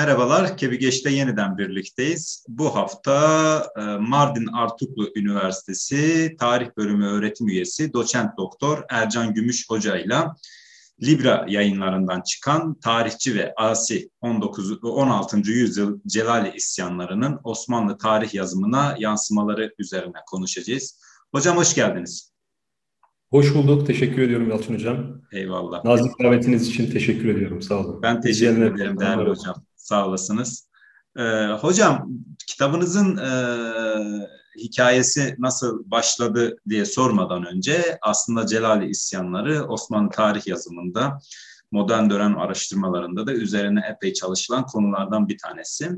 Merhabalar, Kebigeç'te yeniden birlikteyiz. Bu hafta e, Mardin Artuklu Üniversitesi Tarih Bölümü öğretim üyesi doçent doktor Ercan Gümüş Hoca ile Libra yayınlarından çıkan tarihçi ve asi 19 16. yüzyıl Celali isyanlarının Osmanlı tarih yazımına yansımaları üzerine konuşacağız. Hocam hoş geldiniz. Hoş bulduk. Teşekkür ediyorum Yalçın Hocam. Eyvallah. Nazik davetiniz için teşekkür ediyorum. Sağ olun. Ben teşekkür ederim değerli hocam. Sağ olasınız. Ee, hocam kitabınızın e, hikayesi nasıl başladı diye sormadan önce aslında Celali isyanları Osmanlı tarih yazımında modern dönem araştırmalarında da üzerine epey çalışılan konulardan bir tanesi.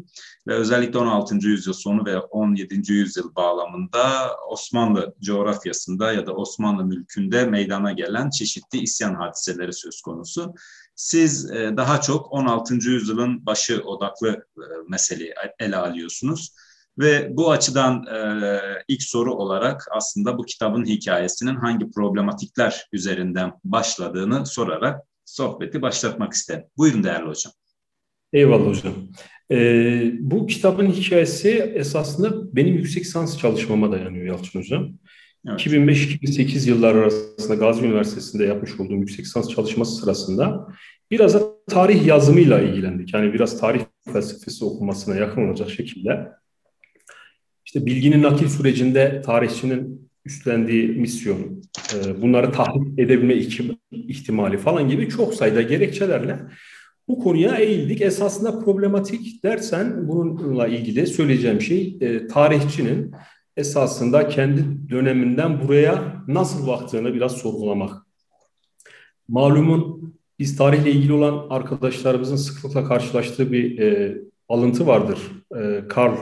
Ve özellikle 16. yüzyıl sonu ve 17. yüzyıl bağlamında Osmanlı coğrafyasında ya da Osmanlı mülkünde meydana gelen çeşitli isyan hadiseleri söz konusu. Siz e, daha çok 16. yüzyılın başı odaklı e, meseleyi ele alıyorsunuz. Ve bu açıdan e, ilk soru olarak aslında bu kitabın hikayesinin hangi problematikler üzerinden başladığını sorarak sohbeti başlatmak isterim. Buyurun değerli hocam. Eyvallah hocam. Ee, bu kitabın hikayesi esasında benim yüksek lisans çalışmama dayanıyor Yalçın Hocam. Evet. 2005-2008 yıllar arasında Gazi Üniversitesi'nde yapmış olduğum yüksek lisans çalışması sırasında biraz da tarih yazımıyla ilgilendik. Yani biraz tarih felsefesi okumasına yakın olacak şekilde. İşte bilginin nakil sürecinde tarihçinin üstlendiği misyon, e, bunları tahrip edebilme ihtimali falan gibi çok sayıda gerekçelerle bu konuya eğildik. Esasında problematik dersen bununla ilgili söyleyeceğim şey e, tarihçinin esasında kendi döneminden buraya nasıl baktığını biraz sorgulamak. Malumun biz tarihle ilgili olan arkadaşlarımızın sıklıkla karşılaştığı bir e, alıntı vardır. E, Karl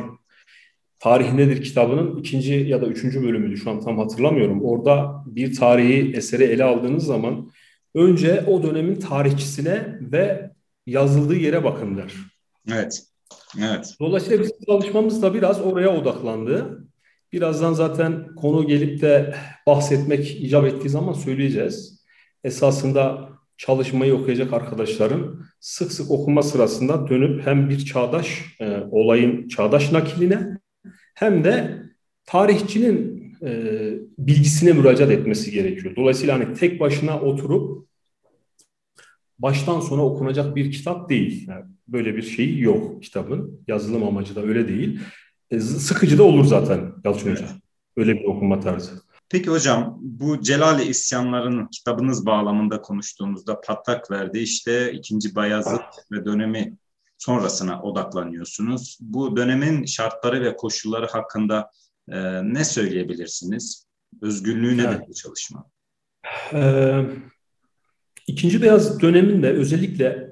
Tarih Nedir kitabının ikinci ya da üçüncü bölümüydü şu an tam hatırlamıyorum. Orada bir tarihi eseri ele aldığınız zaman önce o dönemin tarihçisine ve yazıldığı yere bakın der. Evet. Evet. Dolayısıyla bizim çalışmamız da biraz oraya odaklandı. Birazdan zaten konu gelip de bahsetmek icap ettiği zaman söyleyeceğiz. Esasında çalışmayı okuyacak arkadaşların sık sık okuma sırasında dönüp hem bir çağdaş e, olayın çağdaş nakiline hem de tarihçinin e, bilgisine müracaat etmesi gerekiyor. Dolayısıyla hani tek başına oturup baştan sona okunacak bir kitap değil. Yani böyle bir şey yok kitabın. Yazılım amacı da öyle değil. E, sıkıcı da olur zaten Yalçın evet. Hoca. Öyle bir okuma tarzı. Peki hocam bu Celali isyanlarının kitabınız bağlamında konuştuğumuzda patlak verdi. İşte ikinci Bayazıt ve dönemi sonrasına odaklanıyorsunuz. Bu dönemin şartları ve koşulları hakkında e, ne söyleyebilirsiniz? Özgürlüğü nedir evet. bu çalışma? Ee, İkinci Beyaz döneminde özellikle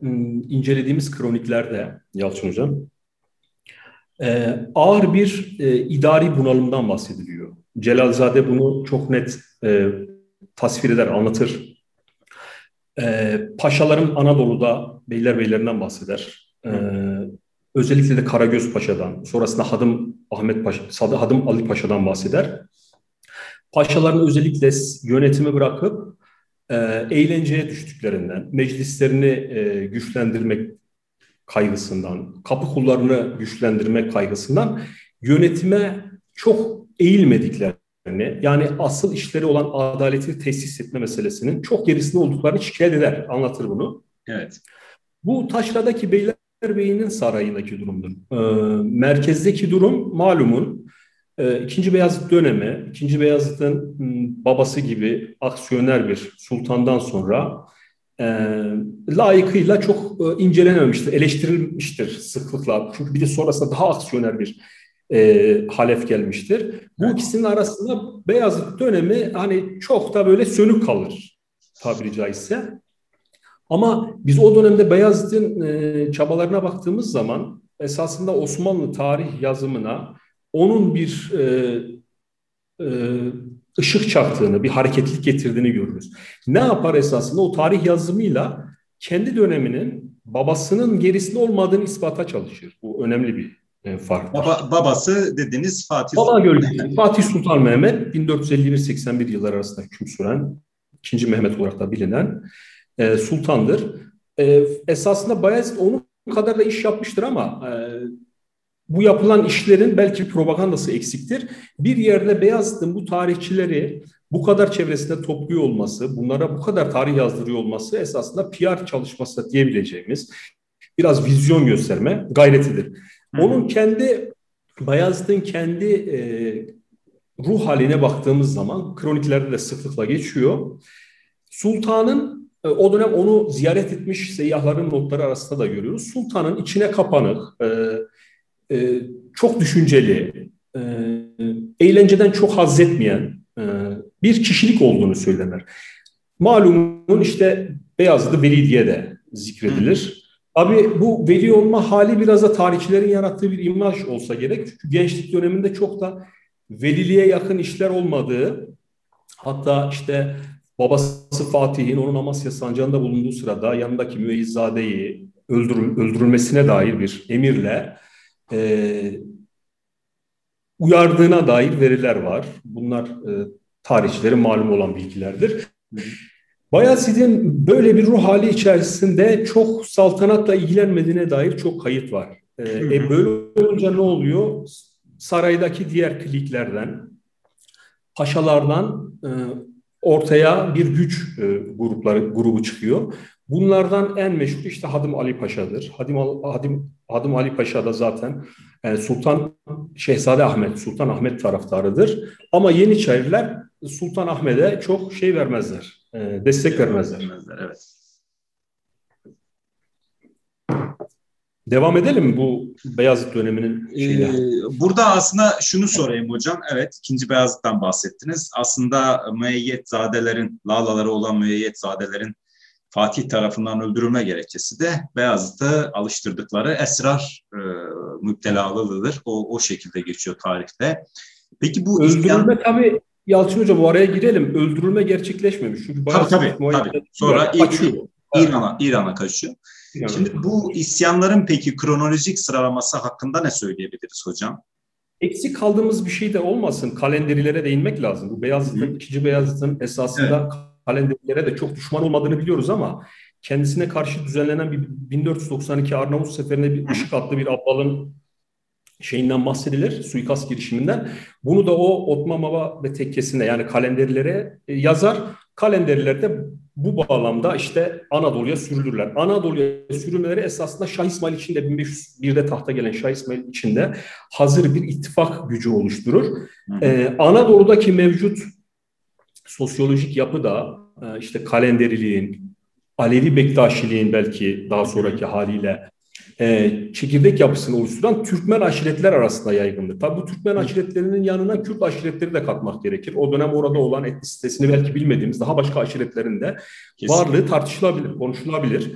incelediğimiz kroniklerde Yalçın Hocam e, ağır bir e, idari bunalımdan bahsediliyor. Celalzade bunu çok net e, tasvir eder, anlatır. E, paşaların Anadolu'da beylerbeylerinden bahseder. Ee, özellikle de Karagöz Paşa'dan, sonrasında Hadım Ahmet Paşa, Hadım Ali Paşa'dan bahseder. Paşaların özellikle yönetimi bırakıp e, eğlenceye düştüklerinden, meclislerini e, güçlendirmek kaygısından, kapı kullarını güçlendirmek kaygısından yönetime çok eğilmediklerini, yani asıl işleri olan adaleti tesis etme meselesinin çok gerisinde olduklarını şikayet eder, anlatır bunu. Evet. Bu taşradaki beyler Bey'in sarayındaki durumdur. E, merkezdeki durum malumun e, İkinci Beyazıt dönemi, İkinci Beyazıt'ın babası gibi aksiyoner bir sultandan sonra e, layıkıyla çok e, incelenememiştir, eleştirilmiştir sıklıkla. Çünkü bir de sonrasında daha aksiyoner bir e, halef gelmiştir. Bu evet. ikisinin arasında Beyazıt dönemi hani çok da böyle sönük kalır tabiri caizse. Ama biz o dönemde Beyazıt'ın e, çabalarına baktığımız zaman esasında Osmanlı tarih yazımına onun bir e, e, ışık çaktığını, bir hareketlik getirdiğini görürüz. Ne yapar esasında? O tarih yazımıyla kendi döneminin babasının gerisinde olmadığını ispata çalışır. Bu önemli bir e, fark. Baba, babası dediniz Fatih Baba Sultan Mehmet. Fatih Sultan Mehmet 1451-81 yıllar arasında hüküm süren, ikinci Mehmet olarak da bilinen e, sultandır. E, esasında Bayezid onun kadar da iş yapmıştır ama e, bu yapılan işlerin belki propagandası eksiktir. Bir yerde Beyazıt'ın bu tarihçileri bu kadar çevresinde topluyor olması, bunlara bu kadar tarih yazdırıyor olması esasında PR çalışması diyebileceğimiz biraz vizyon gösterme gayretidir. Onun kendi Bayazıt'ın kendi e, ruh haline baktığımız zaman kroniklerde de sıklıkla geçiyor. Sultanın e, o dönem onu ziyaret etmiş seyyahların notları arasında da görüyoruz. Sultanın içine kapanık, e, e, çok düşünceli, e, eğlenceden çok haz etmeyen e, bir kişilik olduğunu söylenir. Malumun işte Beyazıt'ı Veli diye de zikredilir. Abi bu veli olma hali biraz da tarihçilerin yarattığı bir imaj olsa gerek. Çünkü gençlik döneminde çok da veliliğe yakın işler olmadığı, hatta işte babası Fatih'in onun Amasya sancağında bulunduğu sırada yanındaki Müeyyizade'yi öldürül, öldürülmesine dair bir emirle e, uyardığına dair veriler var. Bunlar e, tarihçilerin malum olan bilgilerdir. Bayezid'in böyle bir ruh hali içerisinde çok saltanatla ilgilenmediğine dair çok kayıt var. E, e, böyle olunca ne oluyor? Saraydaki diğer kliklerden, paşalardan e, ortaya bir güç e, grupları grubu çıkıyor. Bunlardan en meşhur işte Hadım Ali Paşa'dır. Hadim, Hadim, Hadım Ali Paşa da zaten e, Sultan Şehzade Ahmet, Sultan Ahmet taraftarıdır. Ama Yeniçeriler Sultan Ahmet'e çok şey vermezler, e, destek vermezler. vermezler evet. Devam edelim mi bu Beyazıt döneminin şeyine? Ee, burada aslında şunu sorayım hocam. Evet, ikinci Beyazıt'tan bahsettiniz. Aslında müeyyetzadelerin, Lalaları olan müeyyetzadelerin Fatih tarafından öldürülme gerekçesi de Beyazıt'ı alıştırdıkları esrar e, müptelalılığıdır. O, o şekilde geçiyor tarihte. Peki bu öldürülme isyan... tabii Yalçın Hocam oraya girelim. Öldürülme gerçekleşmemiş. Çünkü tabii tabii. tabii. Sonra. İran'a İran'a kaçıyor. İran. Şimdi bu isyanların peki kronolojik sıralaması hakkında ne söyleyebiliriz hocam? Eksik kaldığımız bir şey de olmasın. Kalenderilere değinmek lazım. Bu Beyazıt'ın, ikinci Beyazıt'ın esasında evet kalenderlere de çok düşman olmadığını biliyoruz ama kendisine karşı düzenlenen bir 1492 Arnavut seferine bir ışık adlı bir abbalın şeyinden bahsedilir, suikast girişiminden. Bunu da o Otman Baba ve tekkesine yani kalenderlere e, yazar. Kalenderlerde bu bağlamda işte Anadolu'ya sürülürler. Anadolu'ya sürülmeleri esasında Şah İsmail için de 1501'de tahta gelen Şah İsmail için de hazır bir ittifak gücü oluşturur. Ee, Anadolu'daki mevcut sosyolojik yapı da e, işte kalenderiliğin, Alevi Bektaşiliğin belki daha sonraki haliyle e, çekirdek yapısını oluşturan Türkmen aşiretler arasında yaygındır. Tabi bu Türkmen aşiretlerinin yanına Kürt aşiretleri de katmak gerekir. O dönem orada olan etnisitesini belki bilmediğimiz daha başka aşiretlerin de varlığı tartışılabilir, konuşulabilir.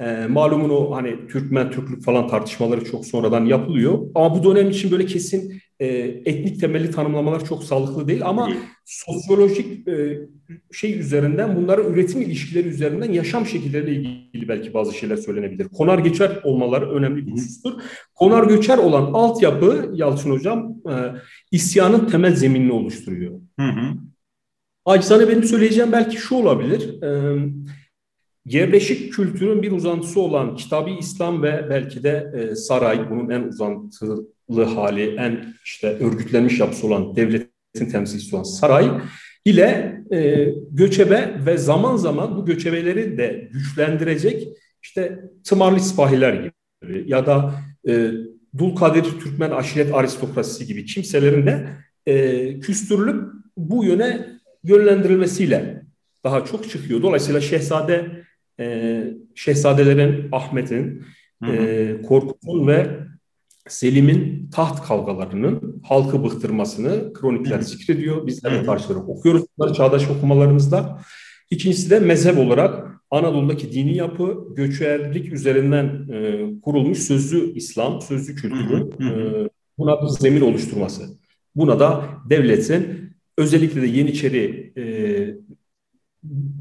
E, malumun o hani Türkmen, Türklük falan tartışmaları çok sonradan yapılıyor. Ama bu dönem için böyle kesin e, etnik temelli tanımlamalar çok sağlıklı değil ama değil. sosyolojik e, şey üzerinden bunların üretim ilişkileri üzerinden yaşam şekilleriyle ilgili belki bazı şeyler söylenebilir. Konar geçer olmaları önemli bir husustur. Konar göçer olan altyapı Yalçın Hocam e, isyanın temel zeminini oluşturuyor. Hı hı. Acizane benim söyleyeceğim belki şu olabilir. E, yerleşik kültürün bir uzantısı olan kitabı İslam ve belki de e, saray bunun en uzantılı hali, en işte örgütlenmiş yapısı olan devletin temsilcisi olan saray ile e, göçebe ve zaman zaman bu göçebeleri de güçlendirecek işte tımarlı sipahiler gibi ya da e, Dulkadir Türkmen aşiret aristokrasisi gibi kimselerin de e, küstürülüp bu yöne yönlendirilmesiyle daha çok çıkıyor. Dolayısıyla Şehzade e, Şehzadelerin Ahmet'in, e, Korkut'un ve Selim'in taht kavgalarının halkı bıktırmasını kronikler zikrediyor. Biz de karşıları okuyoruz bunları çağdaş okumalarımızda. İkincisi de mezhep olarak Anadolu'daki dini yapı göçerlik üzerinden e, kurulmuş sözlü İslam, sözlü kültürü e, buna bir zemin oluşturması. Buna da devletin özellikle de Yeniçeri e,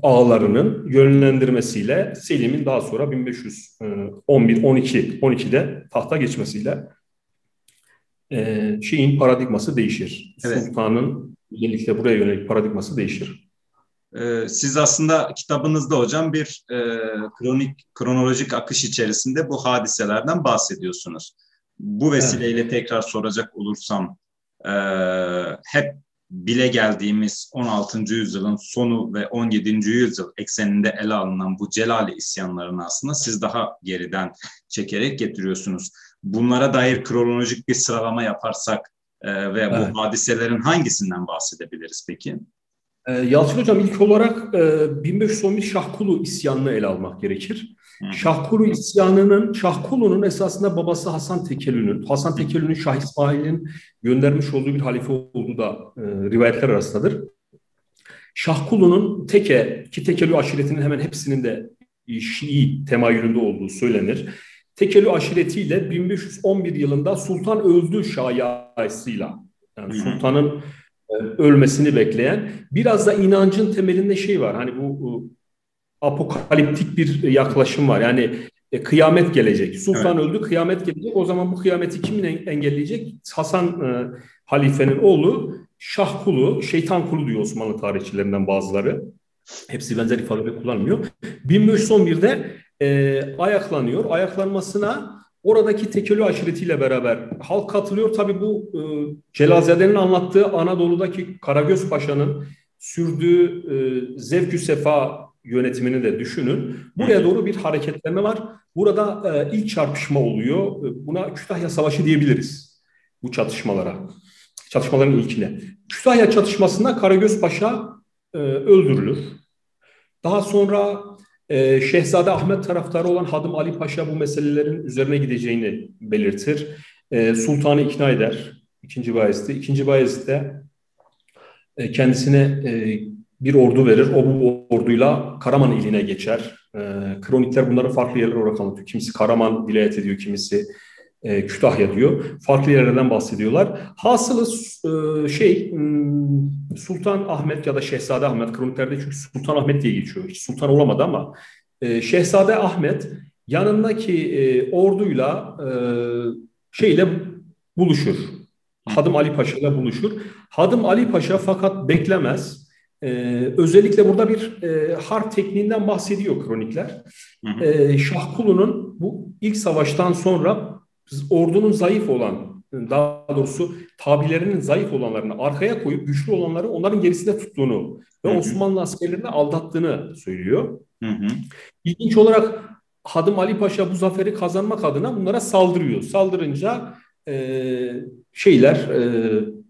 ağlarının yönlendirmesiyle Selim'in daha sonra 1511 12 12'de tahta geçmesiyle e, şeyin paradigması değişir. Evet. Sultanın özellikle buraya yönelik paradigması değişir. Ee, siz aslında kitabınızda hocam bir e, kronik kronolojik akış içerisinde bu hadiselerden bahsediyorsunuz. Bu vesileyle evet. tekrar soracak olursam e, hep bile geldiğimiz 16. yüzyılın sonu ve 17. yüzyıl ekseninde ele alınan bu Celali isyanlarını aslında siz daha geriden çekerek getiriyorsunuz. Bunlara dair kronolojik bir sıralama yaparsak e, ve evet. bu hadiselerin hangisinden bahsedebiliriz peki? E, Yalçın Hocam ilk olarak e, 1511 Şahkulu isyanını ele almak gerekir. Şahkulu isyanının, Şahkulu'nun esasında babası Hasan Tekelü'nün, Hasan Tekelü'nün Şah İsmail'in göndermiş olduğu bir halife olduğu da e, rivayetler arasındadır. Şahkulu'nun Teke, ki Tekelü aşiretinin hemen hepsinin de Şii temayülünde olduğu söylenir. Tekelü aşiretiyle 1511 yılında Sultan öldü şayasıyla, yani Sultan'ın e, ölmesini bekleyen biraz da inancın temelinde şey var. Hani bu apokaliptik bir yaklaşım var. Yani e, kıyamet gelecek. Sultan evet. öldü, kıyamet gelecek. O zaman bu kıyameti kimin engelleyecek? Hasan e, halifenin oğlu Şahkulu, şeytan kulu diyor Osmanlı tarihçilerinden bazıları. Hepsi benzer ifadeleri kullanmıyor. 1511'de e, ayaklanıyor. Ayaklanmasına oradaki Tekeli aşiretiyle beraber halk katılıyor. Tabii bu e, Celazade'nin anlattığı Anadolu'daki Karagöz Paşa'nın sürdüğü e, zevkü sefa yönetimini de düşünün. Buraya doğru bir hareketleme var. Burada e, ilk çarpışma oluyor. E, buna Kütahya Savaşı diyebiliriz bu çatışmalara. Çatışmaların ilkine. Kütahya çatışmasında Karagöz Paşa e, öldürülür. Daha sonra ee, Şehzade Ahmet taraftarı olan Hadım Ali Paşa bu meselelerin üzerine gideceğini belirtir. Ee, Sultanı ikna eder. İkinci Bayezid'i. İkinci Bayezid de e, kendisine e, bir ordu verir. O bu orduyla Karaman iline geçer. E, kronikler bunları farklı yerler olarak anlatıyor. Kimisi Karaman vilayet ediyor, kimisi e, Kütahya diyor. Farklı yerlerden bahsediyorlar. Hasılı e, şey hmm, Sultan Ahmet ya da Şehzade Ahmet kroniklerde çünkü Sultan Ahmet diye geçiyor. Hiç sultan olamadı ama e, Şehzade Ahmet yanındaki e, orduyla e, şeyle buluşur. Hadım Ali Paşa ile buluşur. Hadım Ali Paşa fakat beklemez. Ee, özellikle burada bir e, harp tekniğinden bahsediyor kronikler. Hı hı. Ee, Şahkulu'nun bu ilk savaştan sonra ordunun zayıf olan, daha doğrusu tabilerinin zayıf olanlarını arkaya koyup güçlü olanları onların gerisinde tuttuğunu ve hı hı. Osmanlı askerlerini aldattığını söylüyor. Hı hı. İlginç olarak Hadım Ali Paşa bu zaferi kazanmak adına bunlara saldırıyor. Saldırınca e, şeyler e,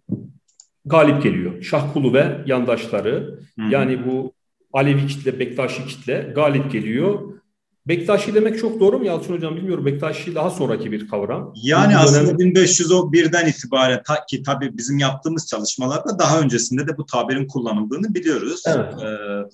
galip geliyor. Şahkulu ve yandaşları hı hı. yani bu Alevi kitle, Bektaşi kitle galip geliyor Bektaşi demek çok doğru mu Yalçın Hocam bilmiyorum. Bektaşi daha sonraki bir kavram. Yani Bu aslında dönem... 1501'den itibaren ta, ki tabii bizim yaptığımız çalışmalarda daha öncesinde de bu tabirin kullanıldığını biliyoruz. Evet. Ee,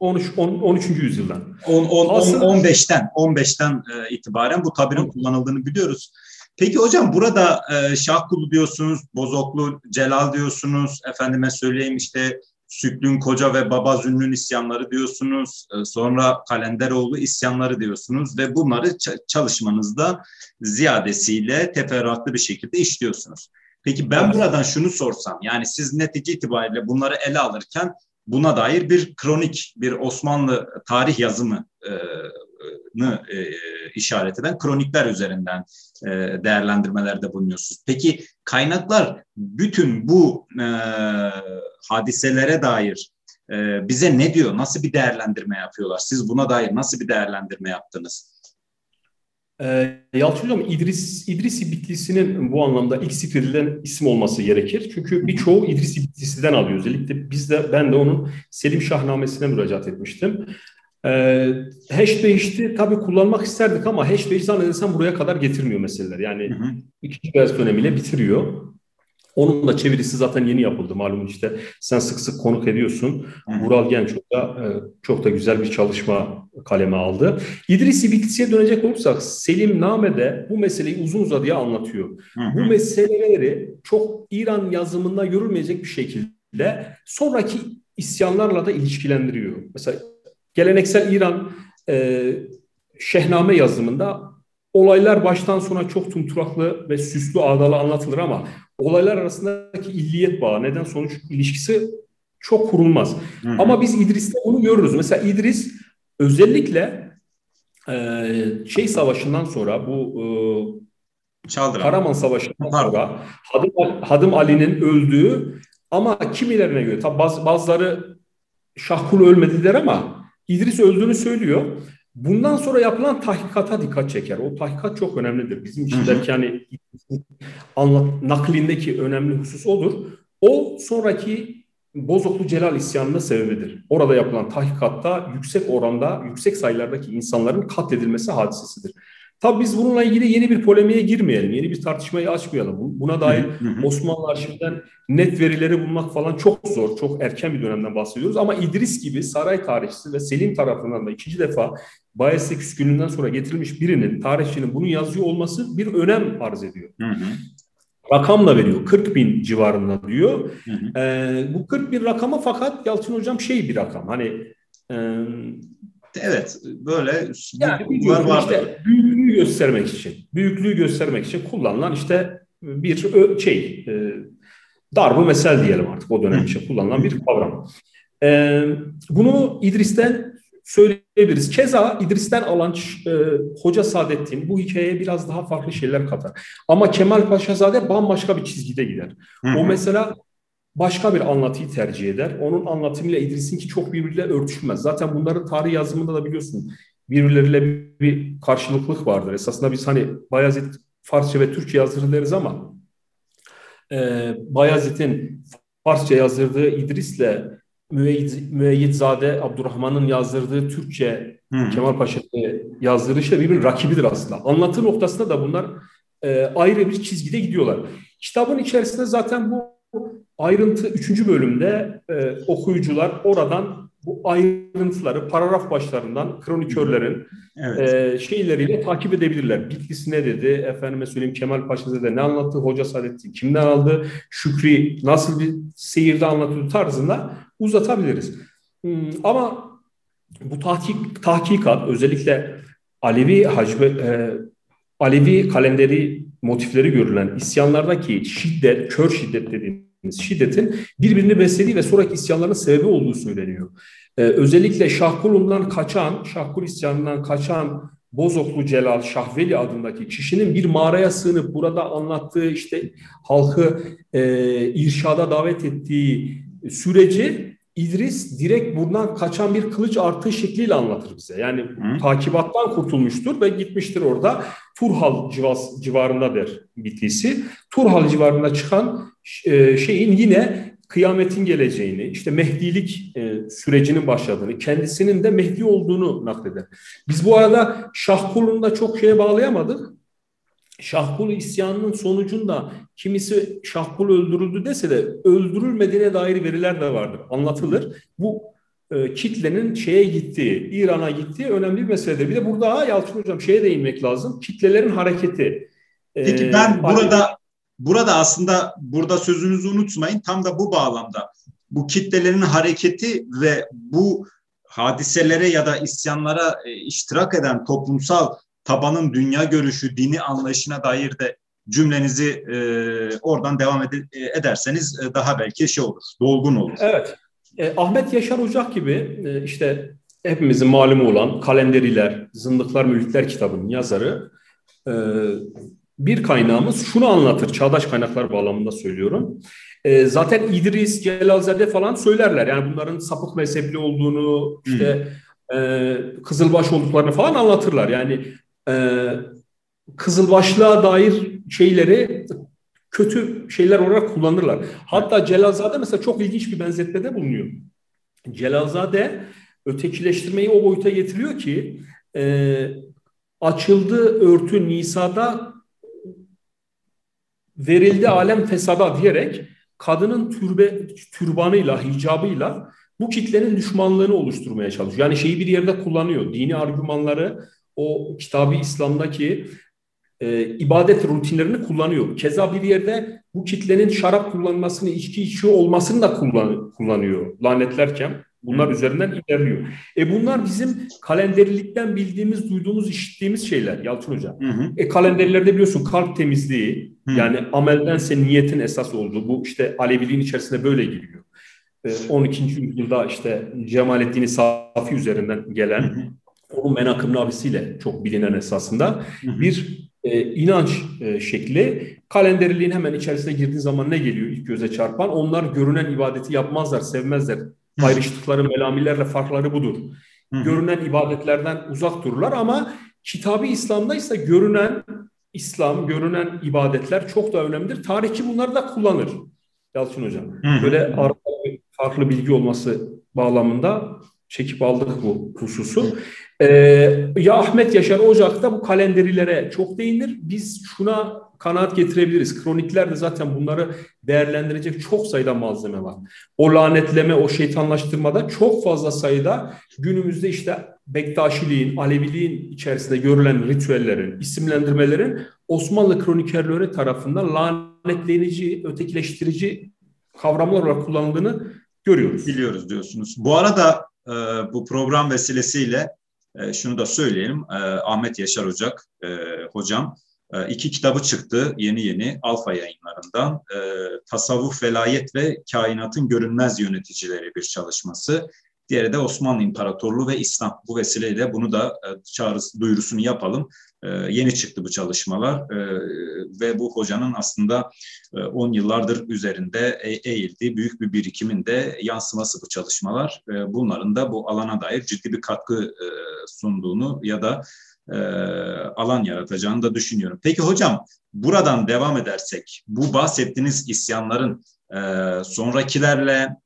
13 10, 13. yüzyıldan. 10, 10, Aslında... 15'ten 15'ten e, itibaren bu tabirin kullanıldığını biliyoruz. Peki hocam burada e, Şahkulu diyorsunuz, Bozoklu Celal diyorsunuz, efendime söyleyeyim işte Süklün Koca ve Baba Zünnün isyanları diyorsunuz. E, sonra Kalenderoğlu isyanları diyorsunuz ve bunları çalışmanızda ziyadesiyle teferruatlı bir şekilde işliyorsunuz. Peki ben buradan şunu sorsam yani siz netice itibariyle bunları ele alırken buna dair bir kronik, bir Osmanlı tarih yazımı e, e, işaret eden kronikler üzerinden e, değerlendirmelerde bulunuyorsunuz. Peki kaynaklar bütün bu e, hadiselere dair e, bize ne diyor? Nasıl bir değerlendirme yapıyorlar? Siz buna dair nasıl bir değerlendirme yaptınız? E, Yalçın Hocam İdris, İdrisi Bitlisi'nin bu anlamda ilk zikredilen isim olması gerekir. Çünkü birçoğu İdrisi Bitlisi'den alıyor. Özellikle biz de ben de onun Selim Şahnamesi'ne müracaat etmiştim. Ee, hash değişti. Tabii kullanmak isterdik ama hash değiş zannedersem buraya kadar getirmiyor meseleler. Yani hı hı. ikinci beyaz dönemiyle bitiriyor. Onun da çevirisi zaten yeni yapıldı malum işte. Sen sık sık konuk ediyorsun. Vural Gençoğlu da e, çok da güzel bir çalışma kaleme aldı. İdris İbitlisi'ye dönecek olursak Selim Name'de bu meseleyi uzun uzadıya anlatıyor. Hı hı. Bu meseleleri çok İran yazımında görülmeyecek bir şekilde sonraki isyanlarla da ilişkilendiriyor. Mesela Geleneksel İran e, şehname yazımında olaylar baştan sona çok tumturaklı ve süslü ağdalı anlatılır ama olaylar arasındaki illiyet bağı, neden sonuç ilişkisi çok kurulmaz. Hı hı. Ama biz İdris'te bunu görürüz. Mesela İdris özellikle e, şey savaşından sonra bu e, Çaldıran. Karaman Savaşı'ndan sonra Hadım, Hadım Ali'nin öldüğü ama kimilerine göre tabi bazı, bazıları Şahkul ölmediler ama İdris öldüğünü söylüyor. Bundan sonra yapılan tahkikata dikkat çeker. O tahkikat çok önemlidir. Bizim için belki hani anlat, naklindeki önemli husus odur. O sonraki Bozoklu Celal isyanının sebebidir. Orada yapılan tahkikatta yüksek oranda, yüksek sayılardaki insanların katledilmesi hadisesidir. Tabii biz bununla ilgili yeni bir polemiğe girmeyelim, yeni bir tartışmayı açmayalım. Buna dair Osmanlı arşivinden net verileri bulmak falan çok zor, çok erken bir dönemden bahsediyoruz. Ama İdris gibi saray tarihçisi ve Selim tarafından da ikinci defa Bayezid küskünlüğünden sonra getirilmiş birinin, tarihçinin bunu yazıyor olması bir önem arz ediyor. Hı hı. Rakam da veriyor. 40 bin civarında diyor. Hı hı. Ee, bu 40 bin rakama fakat Yalçın Hocam şey bir rakam. Hani e, Evet, böyle yani var işte büyüklüğü göstermek için, büyüklüğü göstermek için kullanılan işte bir şey, e, darbu mesel diyelim artık o dönem için kullanılan bir kavram. E, bunu İdris'ten söyleyebiliriz. Keza İdris'ten alan e, Hoca Saadettin bu hikayeye biraz daha farklı şeyler katar. Ama Kemal Paşazade bambaşka bir çizgide gider. O mesela başka bir anlatıyı tercih eder. Onun anlatımıyla İdris'inki çok birbiriyle örtüşmez. Zaten bunların tarih yazımında da biliyorsun birbirleriyle bir, bir karşılıklık vardır. Esasında biz hani Bayezid Farsça ve Türkçe yazdırır deriz ama e, Bayezid'in Farsça yazdırdığı İdris'le Müeyyidzade Abdurrahman'ın yazdırdığı Türkçe hmm. Kemal Paşa'nın yazdırışı birbirinin rakibidir aslında. Anlatı noktasında da bunlar e, ayrı bir çizgide gidiyorlar. Kitabın içerisinde zaten bu ayrıntı 3. bölümde e, okuyucular oradan bu ayrıntıları paragraf başlarından kronikörlerin evet. e, şeyleriyle takip edebilirler. Bitkisi ne dedi, efendime söyleyeyim Kemal Paşa'da ne anlattı, Hoca Saadettin kimden aldı, Şükrü nasıl bir seyirde anlatıyor tarzında uzatabiliriz. Hmm, ama bu tahkik, tahkikat özellikle Alevi hacbe, e, Alevi kalenderi motifleri görülen isyanlardaki şiddet, kör şiddet dediğimiz şiddetin birbirini beslediği ve sonraki isyanların sebebi olduğu söyleniyor. Ee, özellikle Şahkulundan kaçan, Şahkul isyanından kaçan Bozoklu Celal Şahveli adındaki kişinin bir mağaraya sığınıp burada anlattığı işte halkı e, irşada davet ettiği süreci İdris direkt buradan kaçan bir kılıç artığı şekliyle anlatır bize. Yani Hı. takibattan kurtulmuştur ve gitmiştir orada Turhal civas, civarında der Bitlis'i. Turhal civarında çıkan e, şeyin yine kıyametin geleceğini, işte Mehdilik e, sürecinin başladığını, kendisinin de Mehdi olduğunu nakleder. Biz bu arada Şahkul'unu da çok şeye bağlayamadık. Şahkul isyanının sonucunda kimisi Şahkul öldürüldü dese de öldürülmediğine dair veriler de vardır. Anlatılır. Bu e, kitlenin şeye gittiği, İran'a gittiği önemli bir meseledir. Bir de burada Yalçın Hocam şeye değinmek lazım. Kitlelerin hareketi. E, Peki ben burada burada aslında burada sözünüzü unutmayın. Tam da bu bağlamda bu kitlelerin hareketi ve bu hadiselere ya da isyanlara e, iştirak eden toplumsal tabanın dünya görüşü, dini anlayışına dair de cümlenizi e, oradan devam ed- e, ederseniz e, daha belki şey olur, dolgun olur. Evet. E, Ahmet Yaşar Ocak gibi e, işte hepimizin malumu olan Kalenderiler, Zındıklar Mülkler kitabının yazarı e, bir kaynağımız şunu anlatır, çağdaş kaynaklar bağlamında söylüyorum. E, zaten İdris, Celalzade falan söylerler. Yani bunların sapık mezhepli olduğunu, işte e, Kızılbaş olduklarını falan anlatırlar. Yani e, Kızılbaşlığa dair şeyleri kötü şeyler olarak kullanırlar. Hatta Celalzade mesela çok ilginç bir benzetmede bulunuyor. Celalzade ötekileştirmeyi o boyuta getiriyor ki e, açıldı örtü Nisa'da verildi alem fesada diyerek kadının türbe türbanıyla, hicabıyla bu kitlenin düşmanlığını oluşturmaya çalışıyor. Yani şeyi bir yerde kullanıyor. Dini argümanları o kitabı İslam'daki e, ibadet rutinlerini kullanıyor. Keza bir yerde bu kitlenin şarap kullanmasını, içki içiyor olmasını da kullan, kullanıyor lanetlerken. Bunlar Hı. üzerinden ilerliyor. E bunlar bizim kalenderilikten bildiğimiz, duyduğumuz, işittiğimiz şeyler Yalçın Hoca. Hı hı. E kalenderlerde biliyorsun kalp temizliği, hı. yani ameldense niyetin esas olduğu, bu işte Aleviliğin içerisine böyle giriyor. 12. yüzyılda işte Cemalettin Safi üzerinden gelen onun menakıb nabisiyle çok bilinen esasında bir e, inanç e, şekli. Kalenderiliğin hemen içerisine girdiğin zaman ne geliyor ilk göze çarpan? Onlar görünen ibadeti yapmazlar, sevmezler. Ayrıştıkları melamillerle farkları budur. Görünen ibadetlerden uzak dururlar ama kitabı İslam'da ise görünen İslam, görünen ibadetler çok da önemlidir. Tarihçi bunları da kullanır. Yalçın Hocam. Böyle farklı bilgi olması bağlamında çekip aldık bu hususu. Ee, ya Ahmet Yaşar Ocak'ta bu kalenderilere çok değinir. Biz şuna kanaat getirebiliriz. Kroniklerde zaten bunları değerlendirecek çok sayıda malzeme var. O lanetleme, o şeytanlaştırmada çok fazla sayıda günümüzde işte Bektaşiliğin, Aleviliğin içerisinde görülen ritüellerin, isimlendirmelerin Osmanlı kronikerleri tarafından lanetlenici, ötekileştirici kavramlar olarak kullanıldığını görüyoruz. Biliyoruz diyorsunuz. Bu arada e, bu program vesilesiyle e, şunu da söyleyelim. E, Ahmet Yaşar Ocak e, hocam e, iki kitabı çıktı yeni yeni Alfa yayınlarından. E, Tasavvuf, Velayet ve Kainatın Görünmez Yöneticileri bir çalışması. Diğeri de Osmanlı İmparatorluğu ve İslam. Bu vesileyle bunu da e, çağrısı, duyurusunu yapalım. E, yeni çıktı bu çalışmalar e, ve bu hocanın aslında 10 e, yıllardır üzerinde eğildiği büyük bir birikimin de yansıması bu çalışmalar. Bunların da bu alana dair ciddi bir katkı sunduğunu ya da alan yaratacağını da düşünüyorum. Peki hocam buradan devam edersek bu bahsettiğiniz isyanların sonrakilerle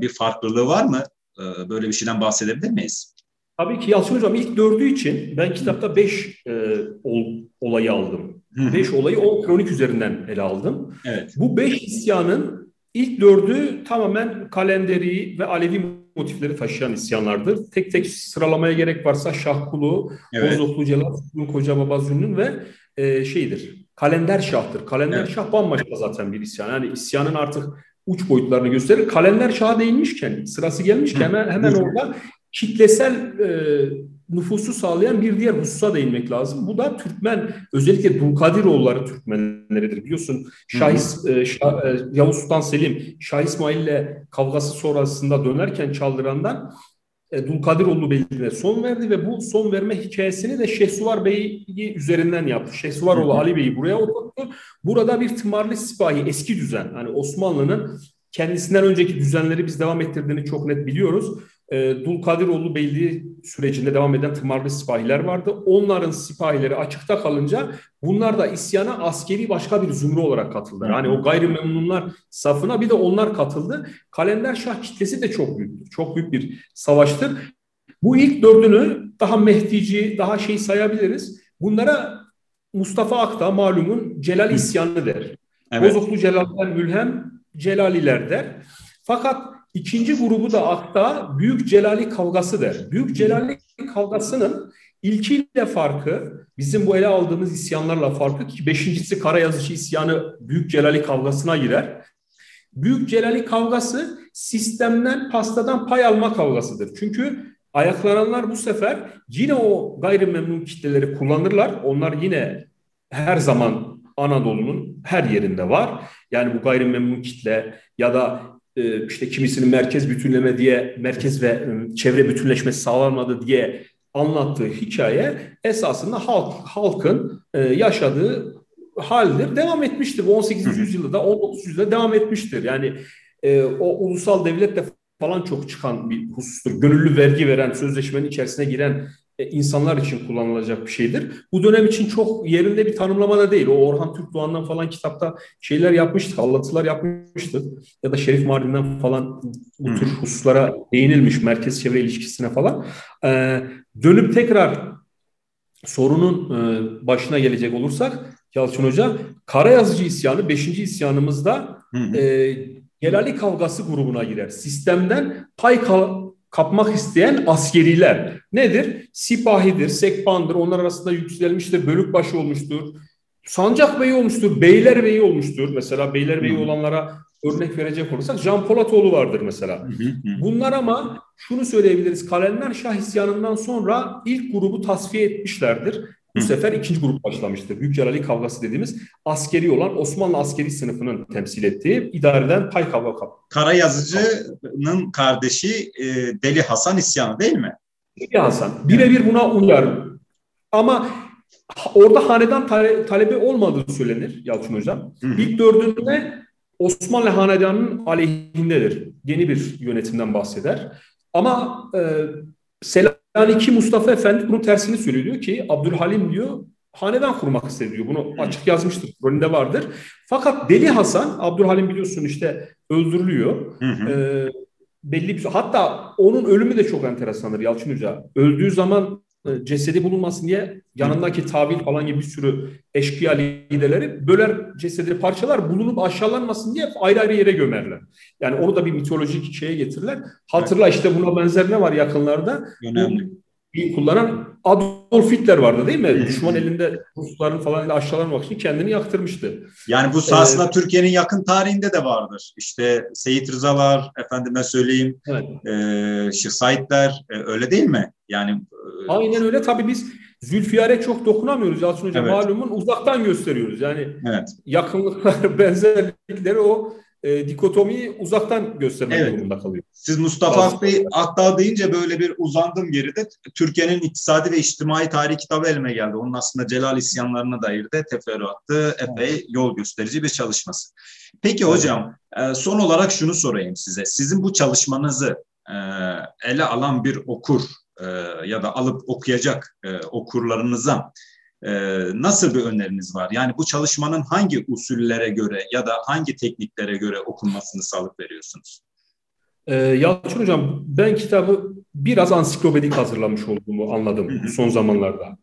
bir farklılığı var mı? E, böyle bir şeyden bahsedebilir miyiz? Tabii ki Yalçın Hocam ilk dördü için ben kitapta beş e, ol, olayı aldım. Hı. Beş olayı o kronik üzerinden ele aldım. Evet. Bu beş isyanın ilk dördü tamamen kalenderi ve Alevi motifleri taşıyan isyanlardır. Tek tek sıralamaya gerek varsa Şahkulu, evet. Bozoklu Celal, Koca Baba Zünnün ve e, şeydir. Kalender Şah'tır. Kalender evet. Şah bambaşka zaten bir isyan. Yani isyanın artık uç boyutlarını gösterir. Kalender Şah'a değinmişken, sırası gelmişken hemen, hemen orada kitlesel e, nüfusu sağlayan bir diğer hususa değinmek lazım. Bu da Türkmen, özellikle Dulkadiroğulları Türkmenleridir. Biliyorsun Şah, e, Şah e, Yavuz Sultan Selim, Şah İsmail ile kavgası sonrasında dönerken Çaldıran'dan Dulkadiroğlu Beyliğine son verdi ve bu son verme hikayesini de Şehsuvar Bey'i üzerinden yaptı. Şehsuvaroğlu Ali Bey'i buraya oturttu. Burada bir tımarlı sipahi, eski düzen, hani Osmanlı'nın kendisinden önceki düzenleri biz devam ettirdiğini çok net biliyoruz e, Dulkadiroğlu Beyliği sürecinde devam eden tımarlı sipahiler vardı. Onların sipahileri açıkta kalınca bunlar da isyana askeri başka bir zümre olarak katıldı. Yani o gayrimemnunlar safına bir de onlar katıldı. Kalender Şah kitlesi de çok büyüktür. Çok büyük bir savaştır. Bu ilk dördünü daha Mehdici, daha şey sayabiliriz. Bunlara Mustafa Akta malumun Celal isyanı der. Evet. Bozoklu Celal'den mülhem Celaliler der. Fakat İkinci grubu da akta Büyük Celali kavgası der. Büyük Celali kavgasının ilkiyle farkı bizim bu ele aldığımız isyanlarla farkı ki beşincisi Kara Yazıcı isyanı Büyük Celali kavgasına girer. Büyük Celali kavgası sistemden pastadan pay alma kavgasıdır. Çünkü ayaklananlar bu sefer yine o gayrimemnun kitleleri kullanırlar. Onlar yine her zaman Anadolu'nun her yerinde var. Yani bu gayrimemnun kitle ya da işte kimisinin merkez bütünleme diye merkez ve e, çevre bütünleşmesi sağlanmadı diye anlattığı hikaye esasında halk halkın e, yaşadığı haldir. Devam etmiştir. 18. yüzyılda da 19. yüzyılda devam etmiştir. Yani o ulusal devletle falan çok çıkan bir husustur. Gönüllü vergi veren, sözleşmenin içerisine giren e, insanlar için kullanılacak bir şeydir. Bu dönem için çok yerinde bir tanımlama da değil. O Orhan Türk Doğan'dan falan kitapta şeyler yapmıştık, anlatılar yapmıştık. Ya da Şerif Mardin'den falan bu tür hususlara değinilmiş merkez çevre ilişkisine falan. Ee, dönüp tekrar sorunun e, başına gelecek olursak Yalçın Hoca, Kara Yazıcı isyanı 5. isyanımızda e, Gelali kavgası grubuna girer. Sistemden pay kapmak isteyen askeriler nedir? Sipahidir, sekbandır, onlar arasında yükselmiştir, bölükbaşı olmuştur, sancak beyi olmuştur, beyler beyi olmuştur. Mesela beyler beyi olanlara örnek verecek olursak Can Polatoğlu vardır mesela. Bunlar ama şunu söyleyebiliriz. Kalender Şah isyanından sonra ilk grubu tasfiye etmişlerdir. Bu Hı. sefer ikinci grup başlamıştır. Büyük Celali kavgası dediğimiz askeri olan Osmanlı askeri sınıfının temsil ettiği idareden pay kavga Kara yazıcının kardeşi e, Deli Hasan isyanı değil mi? Deli Hasan. Birebir buna uyar. Ama orada hanedan tale, talebi olmadığı söylenir Yalçın Hocam. Hı. İlk dördünde Osmanlı hanedanının aleyhindedir. Yeni bir yönetimden bahseder. Ama e, Selanik Mustafa Efendi bunun tersini söylüyor. Diyor ki Abdülhalim diyor hanedan kurmak istedi diyor. Bunu açık yazmıştır. Rolünde vardır. Fakat Deli Hasan, Abdülhalim biliyorsun işte öldürülüyor. Hı hı. E, belli bir hatta onun ölümü de çok enteresandır Yalçın Hoca. Öldüğü zaman cesedi bulunmasın diye yanındaki tabir falan gibi bir sürü eşkıya liderleri böler cesedi parçalar bulunup aşağılanmasın diye ayrı ayrı yere gömerler. Yani onu da bir mitolojik şeye getirirler. Hatırla işte buna benzer ne var yakınlarda? Önemli. Bu, kullanan Adolf Hitler vardı değil mi? Düşman elinde Rusların falan aşağılanmak için kendini yaktırmıştı. Yani bu aslında ee, Türkiye'nin yakın tarihinde de vardır. İşte Seyit Rızalar, efendime söyleyeyim, evet. e, Şıh Saidler, e, öyle değil mi? Yani e, Aynen öyle. Tabii biz Zülfiyar'e çok dokunamıyoruz Yalçın Hocam. Evet. Malumun uzaktan gösteriyoruz. Yani evet. yakınlıklar, benzerlikleri o e, dikotomiyi uzaktan göstermek evet. durumunda kalıyor. Siz Mustafa Akbey Akdağ deyince böyle bir uzandım geride. Türkiye'nin iktisadi ve içtimai tarihi kitabı elime geldi. Onun aslında Celal isyanlarına dair de teferruatlı, epey yol gösterici bir çalışması. Peki evet. hocam e, son olarak şunu sorayım size. Sizin bu çalışmanızı e, ele alan bir okur e, ya da alıp okuyacak okurlarınıza nasıl bir öneriniz var? Yani bu çalışmanın hangi usullere göre ya da hangi tekniklere göre okunmasını sağlık veriyorsunuz? Ee, Yalçın Hocam ben kitabı biraz ansiklopedik hazırlamış olduğumu anladım son zamanlarda.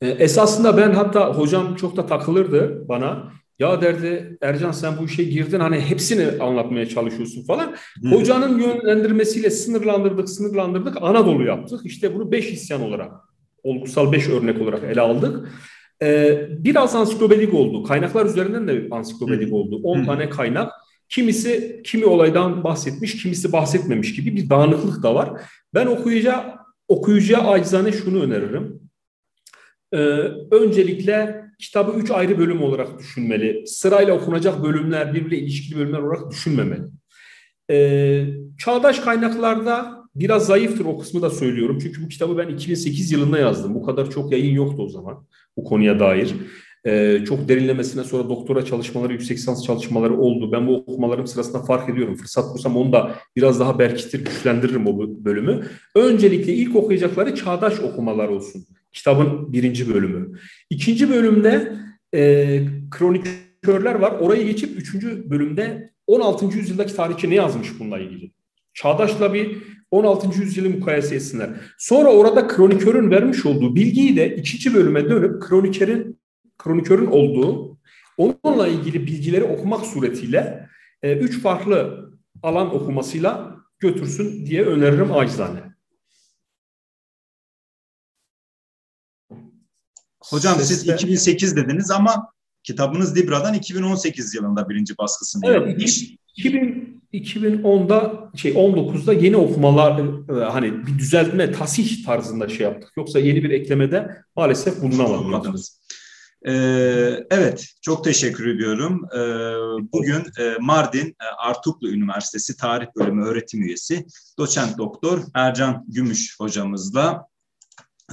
Ee, esasında ben hatta hocam çok da takılırdı bana. Ya derdi Ercan sen bu işe girdin hani hepsini anlatmaya çalışıyorsun falan. Hocanın yönlendirmesiyle sınırlandırdık sınırlandırdık Anadolu yaptık. İşte bunu beş isyan olarak olgusal beş örnek olarak ele aldık. Ee, biraz ansiklopedik oldu. Kaynaklar üzerinden de ansiklopedik oldu. 10 tane kaynak. Kimisi kimi olaydan bahsetmiş, kimisi bahsetmemiş gibi bir dağınıklık da var. Ben okuyucuya, okuyucuya acizane şunu öneririm. Ee, öncelikle kitabı üç ayrı bölüm olarak düşünmeli. Sırayla okunacak bölümler, birbiriyle ilişkili bölümler olarak düşünmemeli. Ee, çağdaş kaynaklarda biraz zayıftır o kısmı da söylüyorum. Çünkü bu kitabı ben 2008 yılında yazdım. Bu kadar çok yayın yoktu o zaman bu konuya dair. Ee, çok derinlemesine sonra doktora çalışmaları, yüksek lisans çalışmaları oldu. Ben bu okumalarım sırasında fark ediyorum. Fırsat bulsam onu da biraz daha berkitir, güçlendiririm o bölümü. Öncelikle ilk okuyacakları çağdaş okumalar olsun. Kitabın birinci bölümü. İkinci bölümde e, kronikörler var. Orayı geçip üçüncü bölümde 16. yüzyıldaki tarihçi ne yazmış bununla ilgili? Çağdaşla bir 16. yüzyılı mukayese etsinler. Sonra orada kronikörün vermiş olduğu bilgiyi de ikinci bölüme dönüp kronikörün kronikörün olduğu onunla ilgili bilgileri okumak suretiyle e, üç farklı alan okumasıyla götürsün diye öneririm acizane. Hocam Sesle... siz 2008 dediniz ama kitabınız Libra'dan 2018 yılında birinci baskısını evet, yapmış. 2000, 2010'da şey 19'da yeni okumalar e, hani bir düzeltme tasih tarzında şey yaptık. Yoksa yeni bir eklemede maalesef bulunamadık. Ee, evet, çok teşekkür ediyorum. Ee, bugün e, Mardin e, Artuklu Üniversitesi Tarih Bölümü öğretim üyesi doçent doktor Ercan Gümüş hocamızla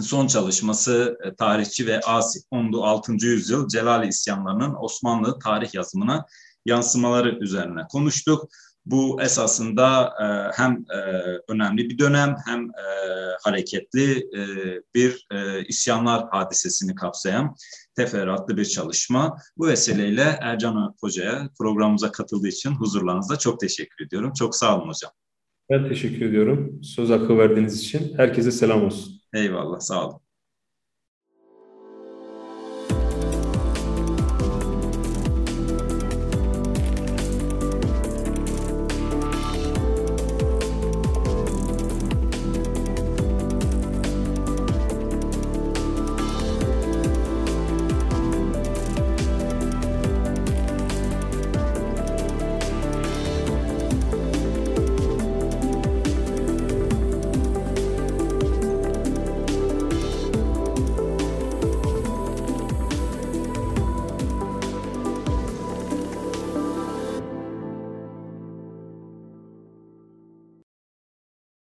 son çalışması e, tarihçi ve Asi 16. yüzyıl Celali isyanlarının Osmanlı tarih yazımına yansımaları üzerine konuştuk. Bu esasında e, hem e, önemli bir dönem hem e, hareketli e, bir e, isyanlar hadisesini kapsayan teferruatlı bir çalışma. Bu vesileyle Ercan Hoca'ya programımıza katıldığı için huzurlarınızda çok teşekkür ediyorum. Çok sağ olun hocam. Ben teşekkür ediyorum. Söz hakkı verdiğiniz için. Herkese selam olsun. Eyvallah, sağ olun.